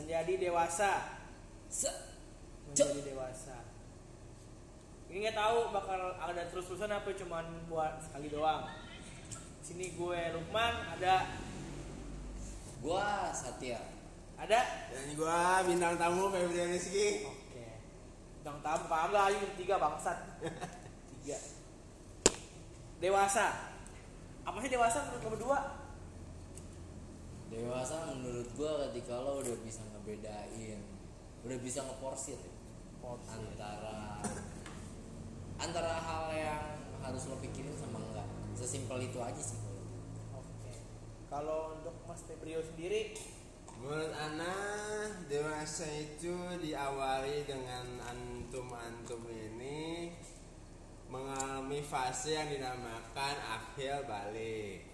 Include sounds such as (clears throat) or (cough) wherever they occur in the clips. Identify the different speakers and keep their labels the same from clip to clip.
Speaker 1: menjadi dewasa.
Speaker 2: Se
Speaker 1: menjadi dewasa. Ini nggak tahu bakal ada terus-terusan apa cuman buat sekali doang. Sini gue Lukman ada.
Speaker 2: Gua Satya.
Speaker 1: ada?
Speaker 3: Dan gua bintang tamu Febri Rizky.
Speaker 1: oke. Bang tamu kagak ayo tiga bangsat. (laughs) Tiga. Dewasa. Apa sih dewasa menurut lo berdua
Speaker 2: Dewasa menurut gua ketika lo udah bisa ngebedain, udah bisa ngeporsir ya, antara antara hal yang harus lo pikirin sama enggak. Sesimpel itu aja sih. kalau.
Speaker 1: Oke. Kalau untuk Mas Febrio sendiri,
Speaker 3: Menurut Ana, dewasa itu diawali dengan antum-antum ini mengalami fase yang dinamakan akhir balik.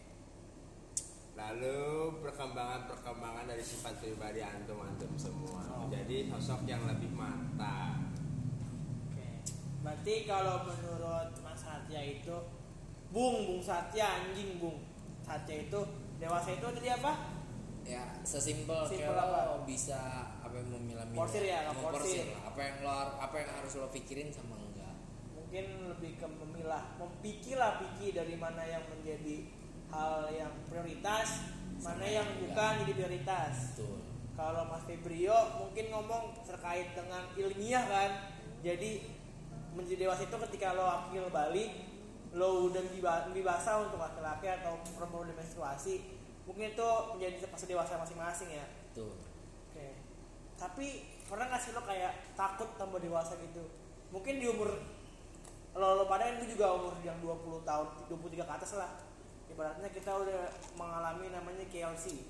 Speaker 3: Lalu perkembangan-perkembangan dari sifat pribadi antum-antum semua
Speaker 1: Oh.
Speaker 3: menjadi sosok yang lebih matang.
Speaker 1: oke. Berarti kalau menurut Mas Satya itu, Bung, Bung Satya, anjing Bung. Satya itu dewasa itu tadi apa?
Speaker 2: Ya sesimpel
Speaker 1: Simpel
Speaker 2: kayak
Speaker 1: apa?
Speaker 2: lo bisa apa yang memilah-milah.
Speaker 1: Porsir ya, porsir.
Speaker 2: lah. Apa yang lo apa yang harus lo pikirin sama enggak.
Speaker 1: Mungkin lebih ke memilah, mempikir lah pikir dari mana yang menjadi hal yang prioritas, mana yang bukan jadi prioritas.
Speaker 2: Betul.
Speaker 1: Kalau Mas Febrio mungkin ngomong terkait dengan ilmiah kan. Jadi menjadi dewasa itu ketika lo akil balik, lo udah diba- dibasa untuk laki-laki atau perempuan udah menstruasi, mungkin itu menjadi fase dewasa masing-masing ya.
Speaker 2: Betul.
Speaker 1: Oke. Tapi pernah nggak sih lo kayak takut tambah dewasa gitu? Mungkin di umur lo, lo pada itu juga umur yang 20 tahun, 23 ke atas lah. Ibaratnya kita udah mengalami namanya KLC,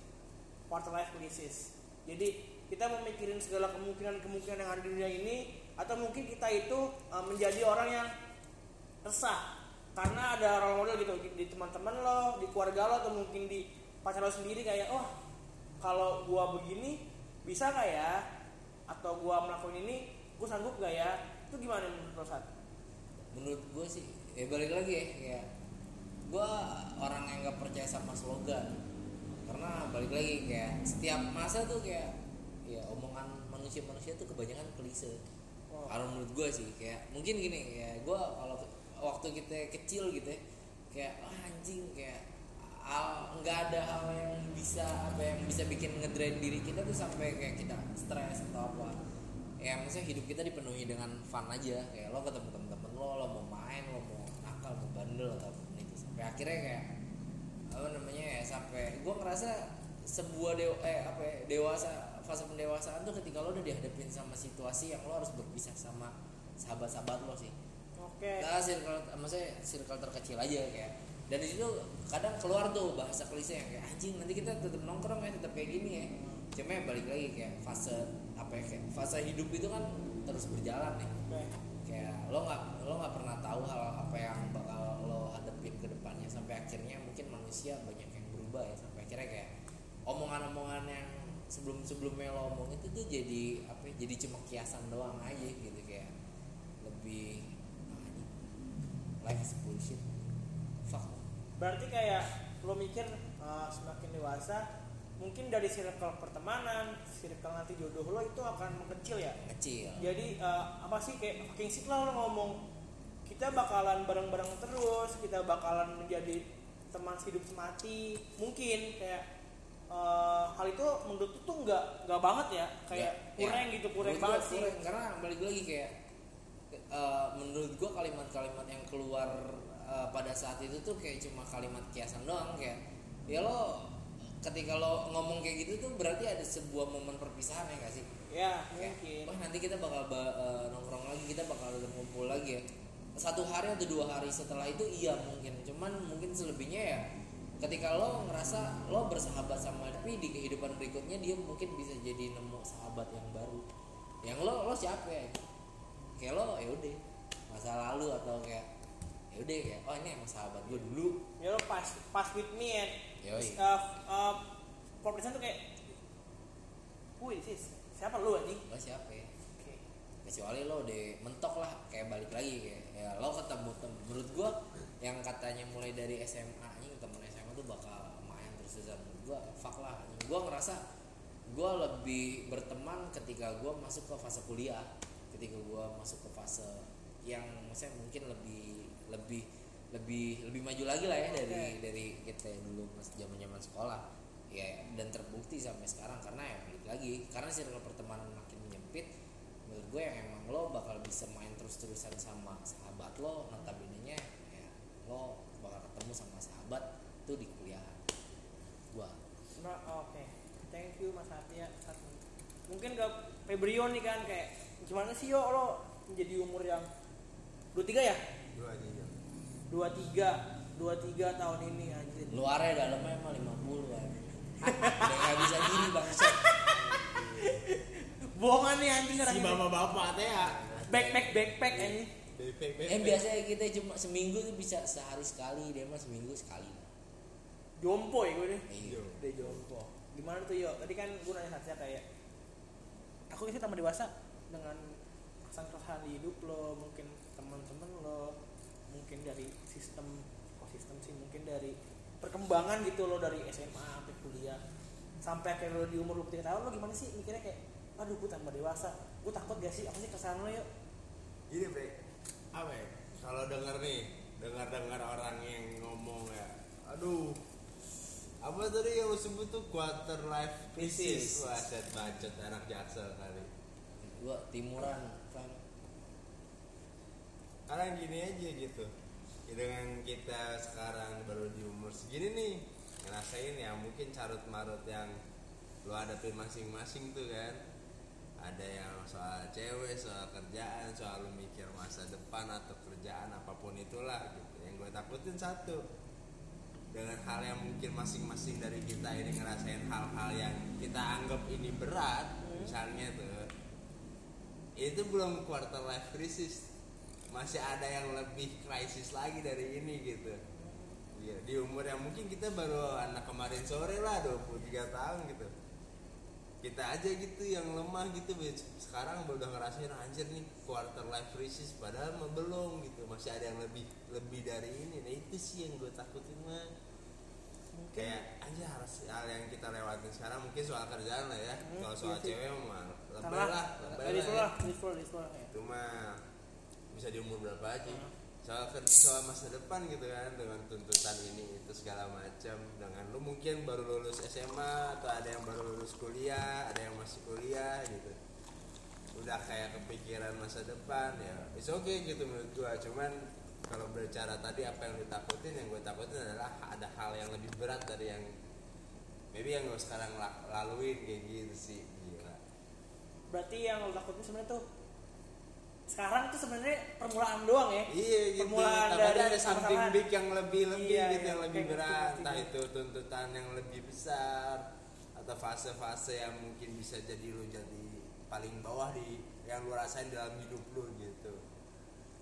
Speaker 1: quarter life crisis. Jadi kita memikirin segala kemungkinan-kemungkinan yang ada di dunia ini atau mungkin kita itu uh, menjadi orang yang resah karena ada role model gitu di teman-teman lo, di keluarga lo atau mungkin di pacar lo sendiri kayak oh kalau gua begini bisa nggak ya atau gua melakukan ini gua sanggup gak ya itu gimana menurut lo Sat?
Speaker 2: menurut gue sih ya balik lagi ya kayak gue orang yang nggak percaya sama slogan. Karena balik lagi kayak setiap masa tuh kayak ya omongan manusia-manusia tuh kebanyakan klise.
Speaker 1: Oh.
Speaker 2: kalau menurut gue sih kayak mungkin gini ya gue kalau waktu kita kecil gitu ya kayak "Ah, anjing kayak nggak ada hal yang bisa apa yang bisa bikin ngedrain diri kita tuh sampai kayak kita stres atau apa. Ya misalnya hidup kita dipenuhi dengan fun aja. Kayak lo ketemu temen-temen lo lo mau main lo mau nakal mau bandel atau apa pun sampai akhirnya kayak apa namanya ya sampai gue ngerasa sebuah dewa, eh apa ya, dewasa fase pendewasaan tuh ketika lo udah dihadapin sama situasi yang lo harus berpisah sama sahabat-sahabat lo sih.
Speaker 1: Oke.
Speaker 2: nah circle maksudnya circle terkecil aja kayak. Dan di situ kadang keluar tuh bahasa klise yang kayak anjing nanti kita tetap nongkrong ya tetap kayak gini ya. Cuma ya balik lagi kayak fase apa ya kayak fase hidup itu kan terus berjalan nih
Speaker 1: Oke.
Speaker 2: kayak lo nggak lo nggak pernah tahu hal apa yang bakal lo hadapin depannya sampai akhirnya mungkin manusia banyak yang berubah ya sampai akhirnya kayak omongan-omongan yang sebelum sebelumnya lo omong itu tuh jadi apa ya, jadi cuma kiasan doang aja gitu kayak lebih ah, life is bullshit. Fuck.
Speaker 1: Berarti kayak lo mikir uh, semakin dewasa mungkin dari circle pertemanan, circle nanti jodoh lo itu akan mengecil ya.
Speaker 2: kecil
Speaker 1: Jadi uh, apa sih kayak fucking shit lah lo ngomong kita bakalan bareng-bareng terus, kita bakalan menjadi teman hidup semati. Mungkin kayak uh, hal itu menurut tuh nggak nggak banget ya, kayak
Speaker 2: Nggak,
Speaker 1: kurang
Speaker 2: ya.
Speaker 1: gitu, kurang banget sih.
Speaker 2: kurang. karena balik lagi kayak eh, menurut gua kalimat-kalimat yang keluar eh, pada saat itu tuh kayak cuma kalimat kiasan doang kayak ya lo ketika lo ngomong kayak gitu tuh berarti ada sebuah momen perpisahan ya gak sih
Speaker 1: Ya
Speaker 2: Kayak,
Speaker 1: mungkin.
Speaker 2: wah nanti kita bakal ba- nongkrong lagi kita bakal ngumpul lagi ya satu hari atau dua hari setelah itu iya mungkin cuman mungkin selebihnya ya ketika lo ngerasa lo bersahabat sama tapi di kehidupan berikutnya dia mungkin bisa jadi nemu sahabat yang baru yang lo lo siapa ya kayak lo ya udah masa lalu atau kayak ya udah kayak oh ini emang sahabat gue dulu
Speaker 1: Ya lo pas pas with me and
Speaker 2: Yoi.
Speaker 1: uh, uh, tuh kayak who is this? Siapa lu anjing?
Speaker 2: lo siapa ya
Speaker 1: Oke.
Speaker 2: kecuali lo udah mentok lah kayak balik lagi kayak ya lo ketemu tem- menurut gua yang katanya mulai dari SMA nih temen SMA tuh bakal main terus terusan menurut gua fuck lah anjing. gua ngerasa gue lebih berteman ketika gue masuk ke fase kuliah ketika gue masuk ke fase yang saya mungkin lebih lebih lebih lebih maju lagi lah ya dari
Speaker 1: Oke.
Speaker 2: dari kita yang dulu mas zaman zaman sekolah ya dan terbukti sampai sekarang karena ya balik lagi karena circle pertemanan makin menyempit menurut gue yang emang lo bakal bisa main terus terusan sama sahabat lo notabene nya ya lo bakal ketemu sama sahabat tuh di kuliah gua
Speaker 1: Nah, oke. Thank you Mas Satya. Satu. Mungkin gak Febrio nih kan kayak gimana sih yo lo menjadi umur yang 23 ya?
Speaker 3: Dua aja ya.
Speaker 1: 23 23 tahun ini anjir.
Speaker 2: luarnya dalamnya emang 50 kan (laughs) udah gak bisa diri bangsa (laughs)
Speaker 1: Bohongan nih anjing
Speaker 3: Si
Speaker 1: ini.
Speaker 3: bapak-bapak teh ya.
Speaker 1: Backpack backpack.
Speaker 3: Bebek
Speaker 2: eh biasanya kita cuma seminggu tuh bisa sehari sekali dia mah seminggu sekali
Speaker 1: Jompo ya gue nih.
Speaker 2: iya
Speaker 1: Udah jompo. Gimana tuh yo? Tadi kan gue nanya Satya kayak aku sih tambah dewasa dengan kesan-kesan di hidup lo, mungkin teman-teman lo, mungkin dari sistem kok sistem sih mungkin dari perkembangan gitu lo dari SMA sampai kuliah sampai akhirnya lo di umur 23 tahun lo gimana sih mikirnya kayak aduh gue tambah dewasa. Gue takut gak sih? Apa sih kesan lo yuk.
Speaker 3: Gini bre, apa ya? Kalau denger nih, dengar-dengar orang yang ngomong ya, aduh, apa tadi yang lu sebut tuh quarter life crisis? Wah, set bacot anak jaksel kali.
Speaker 2: gua timuran kan
Speaker 3: Karena gini aja gitu, ya dengan kita sekarang baru di umur segini nih, ngerasain ya mungkin carut marut yang lu hadapin masing-masing tuh kan ada yang soal cewek, soal kerjaan, soal lu mikir masa depan atau kerjaan apa pun itulah gitu. Yang gue takutin satu dengan hal yang mungkin masing-masing dari kita ini ngerasain hal-hal yang kita anggap ini berat, misalnya tuh itu belum quarter life crisis, masih ada yang lebih krisis lagi dari ini gitu. Iya, di umur yang mungkin kita baru anak kemarin sore lah 23 tahun gitu kita aja gitu yang lemah gitu sekarang udah ngerasain anjir nih quarter life crisis padahal mah belum gitu. Masih ada yang lebih lebih dari ini. Nah itu sih yang gue takutin mah. Kayak aja harus hal yang kita lewatin sekarang mungkin soal kerjaan lah ya.
Speaker 1: Hmm,
Speaker 3: kalau soal
Speaker 1: iya sih.
Speaker 3: cewek mah
Speaker 1: karena
Speaker 3: lah lebih
Speaker 1: dari
Speaker 3: lah
Speaker 1: sekolah
Speaker 3: ya.
Speaker 1: sekolah ya.
Speaker 3: Bisa di umur berapa aja.
Speaker 1: Hmm.
Speaker 3: Soal soal masa depan gitu kan dengan tuntutan ini itu segala macam dengan lu mungkin baru lulus SMA atau ada yang baru lulus kuliah ada yang masih kuliah gitu. Udah kayak kepikiran masa depan ya it's okay gitu menurut gua. Cuman kalau berbicara tadi apa yang ditakutin yang gue takutin adalah ada hal yang lebih berat dari yang maybe yang gue sekarang la- laluin kayak gitu sih gila.
Speaker 1: Berarti yang lo takutin sebenarnya tuh sekarang tuh sebenarnya permulaan doang ya
Speaker 3: Iya gitu.
Speaker 1: Permulaan dari
Speaker 3: ada something
Speaker 1: masalah.
Speaker 3: big yang lebih lebih
Speaker 1: Iya,
Speaker 3: gitu
Speaker 1: iya,
Speaker 3: yang lebih
Speaker 1: kayak
Speaker 3: berat.
Speaker 1: ngerti,
Speaker 3: Entah itu tuntutan yang lebih besar atau fase-fase yang mungkin bisa jadi lu jadi paling bawah di yang lu rasain dalam hidup lu gitu.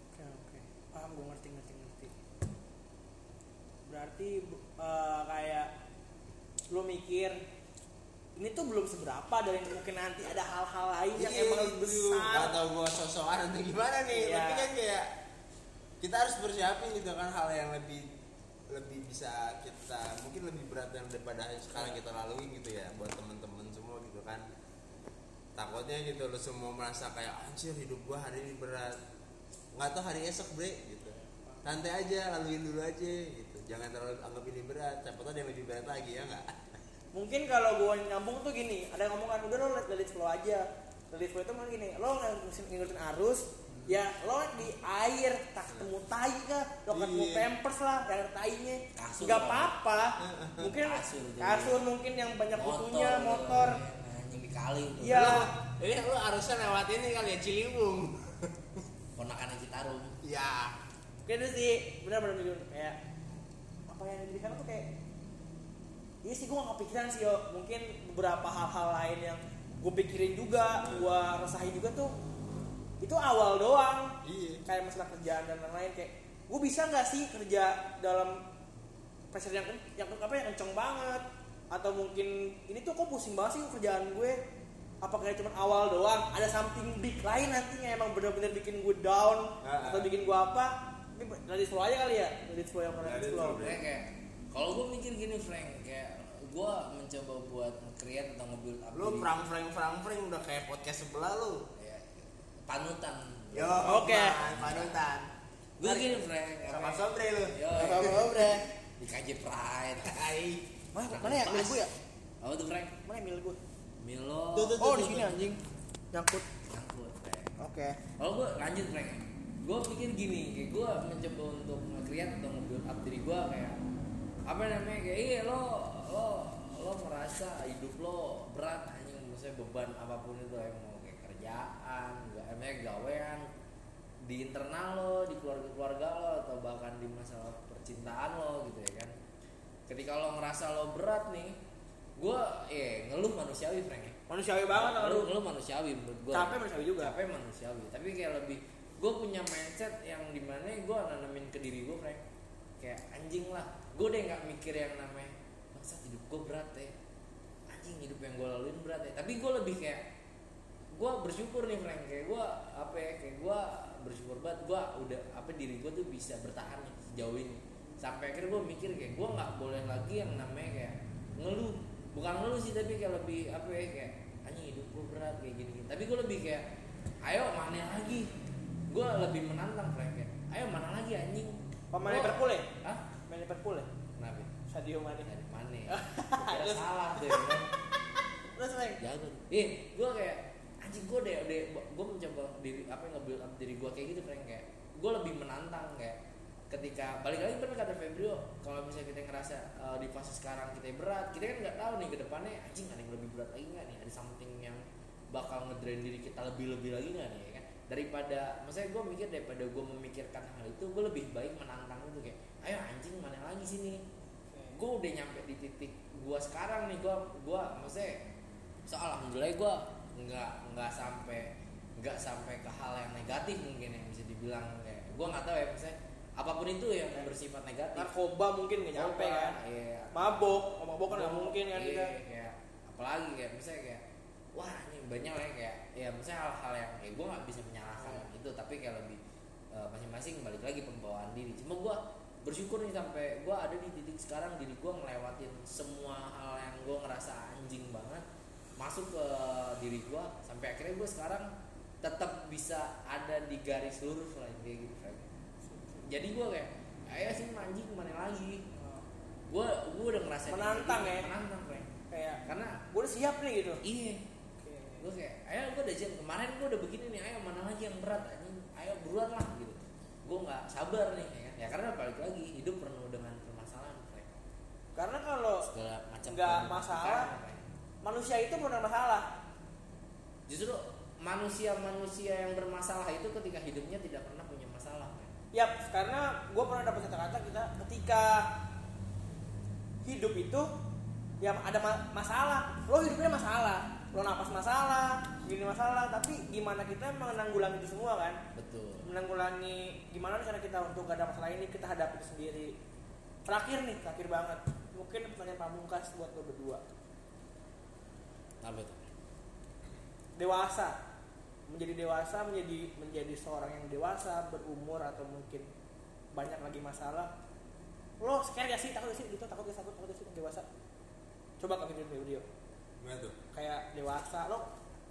Speaker 1: oke oke paham gue ngerti ngerti ngerti berarti eh, kayak lo mikir ini tuh belum seberapa dari mungkin nanti ada hal-hal lain yang
Speaker 3: Iya,
Speaker 1: emang lebih
Speaker 3: gitu.
Speaker 1: besar.
Speaker 3: Gak tau gua sosokan atau gimana nih.
Speaker 1: Iya.
Speaker 3: Tapi kan kayak kita harus bersiapin gitu kan hal yang lebih lebih bisa kita mungkin lebih berat yang daripada sekarang kita lalui gitu ya buat temen-temen semua gitu kan. Takutnya gitu lo semua merasa kayak anjir hidup gua hari ini berat. Nggak tahu hari esok bre gitu. Santai aja laluin dulu aja gitu. Jangan terlalu anggap ini berat. Siapa tahu ada yang lebih berat lagi ya nggak
Speaker 1: mungkin kalau gue nyambung tuh gini ada yang ngomong kan udah lo let let it flow aja. Let it flow itu mungkin gini lo ngikutin ngikutin arus ya lo di air tak ketemu tai kah? Lo ketemu
Speaker 3: Iya.
Speaker 1: pampers lah yang tainya. Nggak apa-apa. (laughs) Mungkin
Speaker 2: Kasur
Speaker 1: kasur mungkin yang banyak butuhnya motor.
Speaker 2: Anjing dikali tuh.
Speaker 1: Iya.
Speaker 3: ini lo harusnya lewat ini kali ya Ciliwung. (laughs)
Speaker 2: Ponakan Citarum
Speaker 3: ya
Speaker 1: Kayak itu sih benar-benar kayak apa yang di sana tuh kayak iya sih gue gak kepikiran sih yo. Mungkin beberapa hal-hal lain yang gue pikirin juga gue resahin juga tuh itu awal doang.
Speaker 3: Iya.
Speaker 1: Kayak masalah kerjaan dan lain-lain kayak gue bisa nggak sih kerja dalam pressure yang yang apa yang kenceng banget? Atau mungkin ini tuh kok pusing banget sih kerjaan gue? Apa kayak cuma awal doang? Ada something big lain nantinya emang bener-bener bikin gue down
Speaker 3: Ah,
Speaker 1: atau
Speaker 3: ah.
Speaker 1: bikin gue apa? Ini dari slow aja kali ya? Dari slow yang
Speaker 3: it
Speaker 1: slow
Speaker 2: kayak kalau gue mikir gini Frank kayak gue mencoba buat create atau nge-build up
Speaker 3: lu frang frang frang frang udah kayak podcast sebelah lu
Speaker 2: ya, panutan
Speaker 3: yo
Speaker 1: Oke.
Speaker 3: man, panutan
Speaker 2: gue gini Frank
Speaker 3: sama sobre lu
Speaker 2: Yo,
Speaker 1: Apa apa bre?
Speaker 2: di KJ Pride
Speaker 3: Hai.
Speaker 1: Mana mana ya mil gue ya?
Speaker 2: apa tuh Frank
Speaker 1: Mana mil gue?
Speaker 2: Milo
Speaker 3: Tuh, tuh, tuh.
Speaker 1: Oh di sini anjing. Nyangkut.
Speaker 2: Nyangkut, Frank
Speaker 1: Oke.
Speaker 2: kalau gue lanjut Frank gue pikir gini kayak gue mencoba untuk nge-create atau nge-build up diri gue kayak apa namanya? Kayak iya lo lo lo merasa hidup lo berat anjing. Maksudnya beban apa pun itu yang mau kayak kerjaan gak emangnya gawean di internal lo di keluarga keluarga lo atau bahkan di masalah percintaan lo gitu ya kan. Ketika lo ngerasa lo berat nih gue eh ngeluh manusiawi Frank ya.
Speaker 1: Manusiawi banget
Speaker 2: ngeluh,
Speaker 1: lu.
Speaker 2: ngeluh manusiawi menurut gue
Speaker 1: Capek manusiawi juga.
Speaker 2: capek manusiawi. Tapi kayak lebih gue punya mindset yang di mana gue nanamin ke diri gue Frank. Kayak anjing lah gue udah nggak mikir yang namanya masa hidup gue berat ya. Anjing hidup yang gue laluin berat ya. Tapi gue lebih kayak gue bersyukur nih Frank. Kayak gue apa ya kayak gue bersyukur banget. Gue udah apa diri gue tuh bisa bertahan nih sejauh ini. Sampai akhirnya gue mikir kayak gue nggak boleh lagi yang namanya kayak ngeluh. Bukan ngeluh sih tapi kayak lebih apa ya kayak anjing hidup gue berat kayak gini, gini. tapi gue lebih kayak ayo mana lagi? Gue lebih menantang Frank kayak ayo mana lagi anjing?
Speaker 1: Pemain Liverpool ya?
Speaker 2: Hah?
Speaker 1: Main Liverpool ya?
Speaker 2: Kenapa?
Speaker 1: Sadio Mane.
Speaker 2: Mana? (laughs) Kira
Speaker 1: Terus-
Speaker 2: salah tuh ya?
Speaker 1: Terus Frank.
Speaker 2: jago eh gue kayak anjing gue deh deh gue mencoba diri apa nge-build up diri gue kayak gitu Frank kayak gue lebih menantang kayak ketika balik lagi bener kata Febrio kalau misalnya kita ngerasa uh, di fase sekarang kita berat kita kan nggak tahu nih ke depannya anjing ada yang lebih berat lagi nggak nih ada something yang bakal ngedrain diri kita lebih lebih lagi nggak nih ya kan daripada maksudnya gue mikir daripada gue memikirkan hal itu gue lebih baik menantang itu kayak lagi sini. Gue udah nyampe di titik gua sekarang nih gua gua maksudnya so alhamdulillah gua nggak nggak sampai nggak sampai ke hal yang negatif mungkin yang bisa dibilang kayak gua nggak tahu ya maksudnya apa pun itu yang bersifat negatif.
Speaker 1: Narkoba mungkin nggak nyampe kan?
Speaker 2: iya.
Speaker 1: Mabok, oh, mabok kan nggak mungkin kan
Speaker 2: iya, kayak apalagi kayak misalnya kayak wah ini banyak lah ya kayak ya misalnya hal-hal yang ya gue nggak bisa menyalahkan itu tapi kayak lebih eh, masing-masing balik lagi pembawaan diri. Cuma gue bersyukur nih sampai gue ada di titik sekarang diri gue ngelewatin semua hal yang gue ngerasa anjing banget masuk ke diri gue sampai akhirnya gue sekarang tetap bisa ada di garis lurus lah kayak gitu Frank. jadi gue kayak ayo sih anjing ke mana lagi gue gue udah ngerasa
Speaker 1: Menantang ya?
Speaker 2: menantang.
Speaker 1: Kayak
Speaker 2: karena
Speaker 1: gue udah siap nih gitu.
Speaker 2: iya gue kayak ayo gue udah jen kemarin gue udah begini nih ayo mana lagi yang berat anjing ayo buruan lah gitu gue nggak sabar nih ya, ya karena balik lagi hidup penuh dengan permasalahan.
Speaker 1: Karena kalau
Speaker 2: segala macam
Speaker 1: Nggak masalah.
Speaker 2: Frank.
Speaker 1: manusia itu benar masalah.
Speaker 2: justru manusia-manusia yang bermasalah itu ketika hidupnya tidak pernah punya masalah.
Speaker 1: Yap, karena gue pernah dapat kata-kata kita ketika hidup itu ya ada ma- masalah. Lo hidupnya masalah, lo napas masalah, gini masalah. Tapi gimana kita menanggulangi itu semua kan?
Speaker 2: betul
Speaker 1: Menanggulangi gimana cara kita untuk gak ada masalah ini kita hadapi itu sendiri. Terakhir nih, terakhir banget. Mungkin pertanyaan pamungkas buat lo berdua.
Speaker 2: apa itu
Speaker 1: Dewasa, menjadi dewasa, menjadi menjadi seorang yang dewasa, berumur atau mungkin banyak lagi masalah. Lo scare gak sih? Takut gak sih? Gitu, takut gak takut, takut gak sih dewasa? Coba kamu video video.
Speaker 3: Gimana tuh?
Speaker 1: Kayak dewasa, lo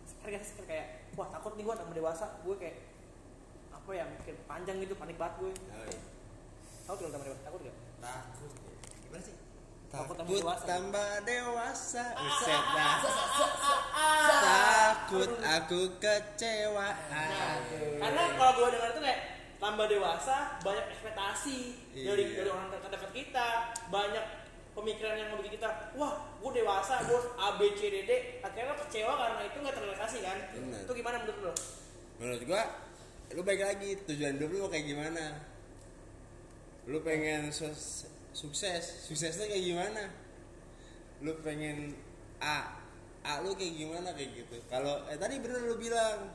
Speaker 1: sih? Scare kayak, wah takut nih gue sama dewasa. Gue kayak apa ya mikir panjang gitu, panik banget gue.
Speaker 3: Oh, iya.
Speaker 1: Takut gak sama dewasa? Takut gak?
Speaker 3: Takut. Gimana sih?
Speaker 1: Takut tambah dewasa.
Speaker 3: tambah dewasa. Uset dah. Takut aku kecewa.
Speaker 1: Karena kalau gue dengar itu kayak tambah dewasa banyak ekspektasi dari
Speaker 3: Iya.
Speaker 1: dari orang terdekat kita banyak pemikiran yang membuat kita wah gue dewasa gue A B C D D akhirnya lo kecewa karena itu nggak terrealisasi kan
Speaker 3: Benar.
Speaker 1: itu gimana menurut lo
Speaker 3: Menurut gua, lu baik lagi tujuan hidup lu mau kayak gimana? Lu pengen sukses, suksesnya kayak gimana? Lu pengen A, A lu kayak gimana kayak gitu. Kalau eh tadi bener lu bilang,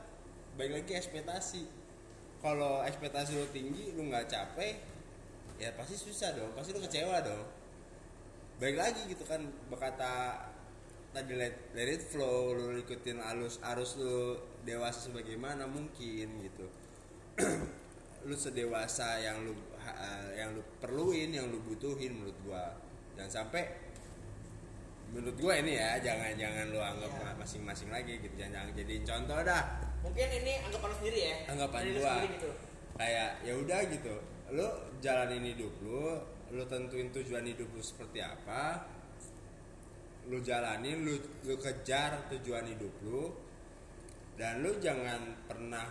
Speaker 3: baik lagi ekspektasi. Kalau ekspektasi lu tinggi, lu nggak capek, ya pasti susah dong, pasti lu kecewa dong. Baik lagi gitu kan, berkata tadi let, let it flow lu ikutin arus arus lu dewasa sebagaimana mungkin gitu. (clears throat) Lu sedewasa yang lu yang lu perluin yang lu butuhin menurut gua. Jangan sampai menurut gue ini ya jangan jangan lu anggap
Speaker 1: Iya.
Speaker 3: masing-masing lagi gitu. Jangan, jangan jadiin contoh dah.
Speaker 1: Mungkin ini anggapan lu sendiri ya.
Speaker 3: Anggapan
Speaker 1: Dari
Speaker 3: gua.
Speaker 1: sendiri gitu.
Speaker 3: Kayak ya udah gitu. Lu jalanin hidup lu lu tentuin tujuan hidup lu seperti apa lu jalanin lu lu kejar tujuan hidup lu dan lu jangan pernah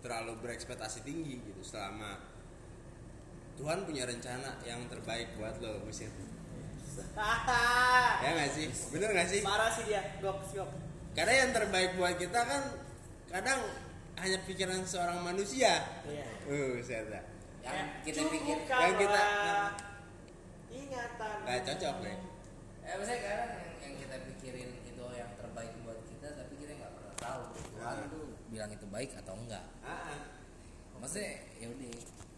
Speaker 3: terlalu berekspektasi tinggi gitu selama Tuhan punya rencana yang terbaik buat lo Buset. ya nggak sih? Bener nggak sih?
Speaker 1: Parah sih dia. Gok gok.
Speaker 3: Karena yang terbaik buat kita kan kadang hanya pikiran seorang manusia.
Speaker 1: Iya.
Speaker 3: Uh saya
Speaker 2: yang kita
Speaker 1: Cukup
Speaker 2: pikir
Speaker 1: kalah.
Speaker 3: Yang kita-
Speaker 1: ingatan.
Speaker 3: Nggak cocok, Bre.
Speaker 2: ya maksudnya kadang yang, yang kita pikirin itu yang terbaik buat kita tapi kita nggak pernah tahu Tuhan
Speaker 3: Nah.
Speaker 2: tuh bilang itu baik atau enggak
Speaker 3: ah,
Speaker 2: maksudnya ya udah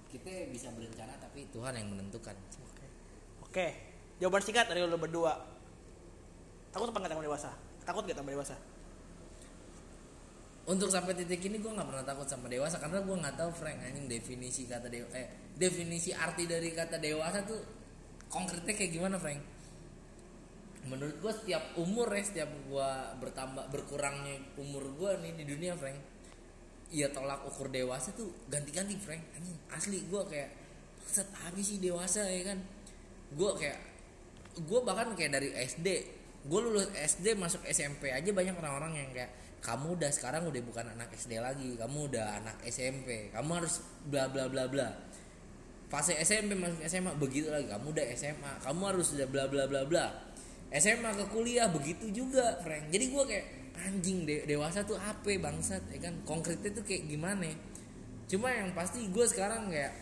Speaker 2: kita bisa berencana tapi Tuhan yang menentukan.
Speaker 1: Oke. Oke. Jawaban singkat dari lu berdua. Takut apa nggak tambah dewasa? Takut gak tambah dewasa
Speaker 2: untuk sampai titik ini gue nggak pernah takut sama dewasa karena gue nggak tahu Frank anjing definisi kata dewa eh definisi arti dari kata dewasa tuh konkretnya kayak gimana Frank? Menurut gue setiap umur ya setiap gue bertambah berkurangnya umur gue nih di dunia Frank ya tolak ukur dewasa tuh ganti-ganti Frank anjing. Asli gue kayak maksud habis sih dewasa ya kan? Gue kayak gue bahkan kayak dari SD gue lulus SD masuk SMP aja banyak orang-orang yang kayak kamu udah sekarang udah bukan anak SD lagi kamu udah anak SMP kamu harus bla bla bla bla. Fase SMP masuk SMA begitu lagi. Kamu udah SMA kamu harus udah bla bla bla bla. SMA ke kuliah begitu juga Frank. Jadi gue kayak anjing de- dewasa tuh apa bangsat ya kan? Konkretnya tuh kayak gimana cuma yang pasti gue sekarang kayak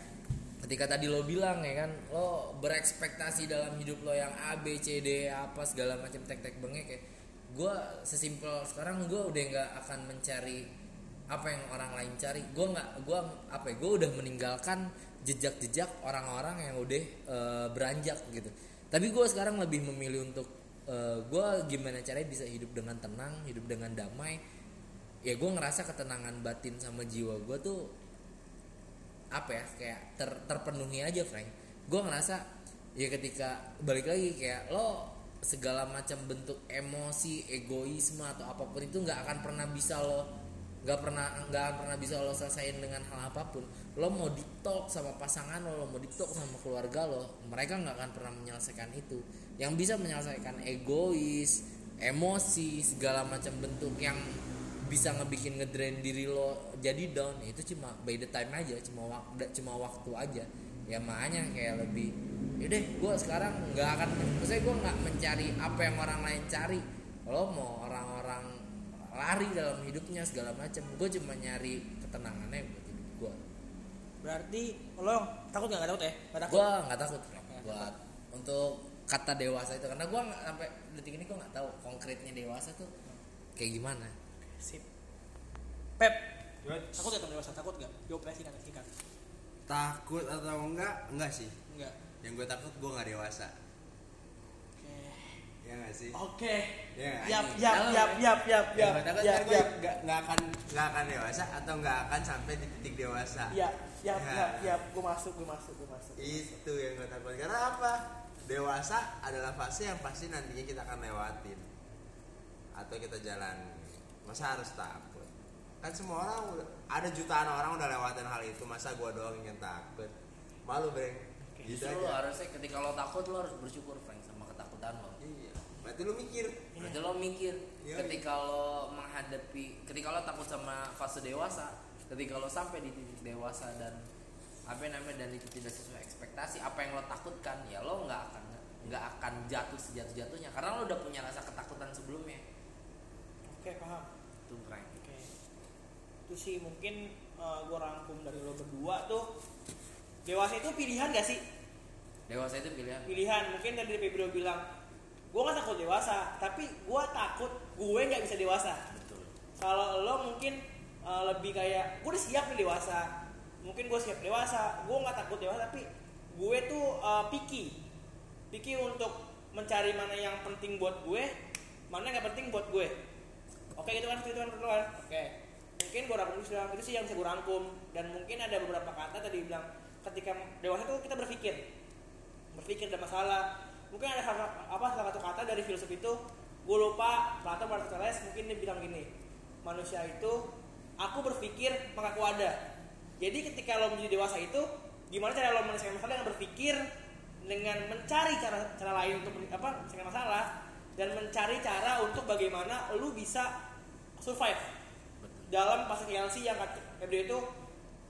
Speaker 2: ketika tadi lo bilang ya kan? Lo berekspektasi dalam hidup lo yang A B C D apa segala macam tek tek bengek kayak gue sesimpel sekarang gue udah nggak akan mencari apa yang orang lain cari. Gue nggak gue apa ya gue udah meninggalkan jejak-jejak orang-orang yang udah eh, beranjak gitu. Tapi gue sekarang lebih memilih untuk gue gimana caranya bisa hidup dengan tenang hidup dengan damai. Ya gue ngerasa ketenangan batin sama jiwa gue tuh apa ya kayak ter, terpenuhi aja Frank. Gue ngerasa ya ketika balik lagi kayak lo segala macam bentuk emosi egoisme atau apa pun itu nggak akan pernah bisa lo nggak pernah nggak akan pernah bisa lo selesaiin dengan hal apa pun. Lo mau di talk sama pasangan lo, lo mau di talk sama keluarga lo mereka nggak akan pernah menyelesaikan itu. Yang bisa menyelesaikan egois emosi segala macam bentuk yang bisa ngebikin ngedrain diri lo jadi down ya itu cuma by the time aja cuma cuma waktu aja. Ya makanya kayak lebih yaudah gue sekarang nggak akan maksudnya gue nggak mencari apa yang orang lain cari. Lo mau orang-orang lari dalam hidupnya segala macam gue cuma nyari ketenangannya buat hidup gue
Speaker 1: berarti lo takut nggak? Takut ya? Nggak takut?
Speaker 2: Gue nggak takut. Buat untuk kata dewasa itu. Karena gue nggak sampai detik ini gue nggak tahu konkretnya dewasa tuh kayak gimana.
Speaker 1: Sip. Pep takut gak tambah dewasa? Takut gak jawab singkat singkat
Speaker 3: takut atau enggak? Enggak sih.
Speaker 1: Enggak
Speaker 3: yang gue takut gue nggak dewasa.
Speaker 1: Oke.
Speaker 3: Ya nggak sih?
Speaker 1: Oke.
Speaker 3: Ya nggak?
Speaker 1: yap yap yap
Speaker 2: ya.
Speaker 1: yap yap
Speaker 3: yang
Speaker 1: yap
Speaker 3: gue
Speaker 1: yap
Speaker 3: kan gue
Speaker 1: yap.
Speaker 3: nggak nggak akan nggak akan dewasa atau nggak akan sampai di titik dewasa.
Speaker 1: Yap yap
Speaker 3: Ya.
Speaker 1: yap yap. Gue masuk gue masuk gue masuk.
Speaker 3: Itu yang gue takut. Karena apa? Dewasa adalah fase yang pasti nantinya kita akan lewatin. Atau kita jalan masa harus takut? Kan semua orang ada jutaan orang udah lewatin hal itu masa gue doang yang takut? Malu breng gitu
Speaker 2: justru lo
Speaker 3: aja
Speaker 2: harusnya ketika lo takut lo harus bersyukur Frank sama ketakutan lo.
Speaker 3: Iya. Berarti lu mikir.
Speaker 2: Berarti lo mikir.
Speaker 3: Iya.
Speaker 2: ketika lo menghadapi ketika lo takut sama fase dewasa, ketika lo sampai di titik dewasa dan apa yang namanya dan itu tidak sesuai ekspektasi, apa yang lo takutkan ya lo nggak akan nggak akan jatuh sejatuh jatuhnya karena lo udah punya rasa ketakutan sebelumnya.
Speaker 1: oke paham.
Speaker 2: Tuh Frank.
Speaker 1: oke. Itu sih mungkin gue rangkum dari lo berdua tuh. Dewasa itu pilihan gak sih
Speaker 2: Dewasa itu pilihan.
Speaker 1: pilihan mungkin tadi Febrio bilang gue gak takut dewasa tapi gue takut gue nggak bisa dewasa.
Speaker 2: Betul.
Speaker 1: kalau lo mungkin uh, lebih kayak gue udah siap nih dewasa. Mungkin gue siap dewasa gue nggak takut dewasa tapi gue tuh uh, picky. Picky untuk mencari mana yang penting buat gue mana yang gak penting buat gue. Oke itu kan itu kan itu kan? Oke. Mungkin gue rangkum itu itu sih yang bisa gue rangkum. Dan mungkin ada beberapa kata tadi bilang ketika dewasa tuh kita berpikir berpikir ada masalah. Mungkin ada salah, apa salah satu kata dari filsuf itu gue lupa Plato Aristoteles mungkin dia bilang gini manusia itu aku berpikir maka aku ada. Jadi ketika lo menjadi dewasa itu gimana cara lo menyelesaikan masalah dengan berpikir dengan mencari cara cara lain untuk apa menyelesaikan masalah dan mencari cara untuk bagaimana lu bisa survive dalam KLC yang kata Febri itu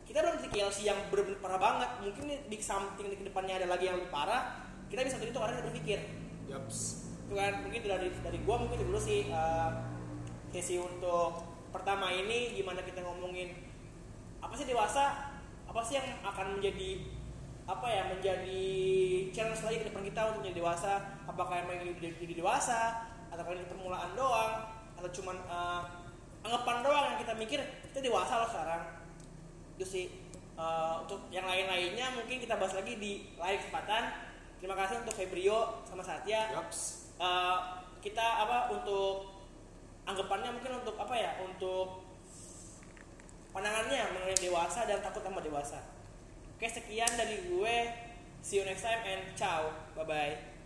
Speaker 1: kita belum di KLC yang benar-benar parah banget. Mungkin di samping di depannya ada lagi yang lebih parah kita bisa itu karena kita berpikir
Speaker 3: Yaps.
Speaker 1: itu kan mungkin itu dari dari gua mungkin dulu sih eh, sesi untuk pertama ini gimana kita ngomongin apa sih dewasa apa sih yang akan menjadi apa ya menjadi challenge lagi ke depan kita untuk menjadi dewasa? Apakah emang ini jadi, dewasa atau ini permulaan doang atau cuman eh, anggapan doang yang kita mikir kita dewasa loh sekarang itu sih. Eh, untuk yang lain-lainnya mungkin kita bahas lagi di lain kesempatan. Terima kasih untuk Febrio sama Satya.
Speaker 3: Yaps.
Speaker 1: Eh, kita apa untuk anggapannya mungkin untuk apa ya untuk pandangannya mengenai dewasa dan takut sama dewasa. Oke sekian dari gue. See you next time and ciao. Bye bye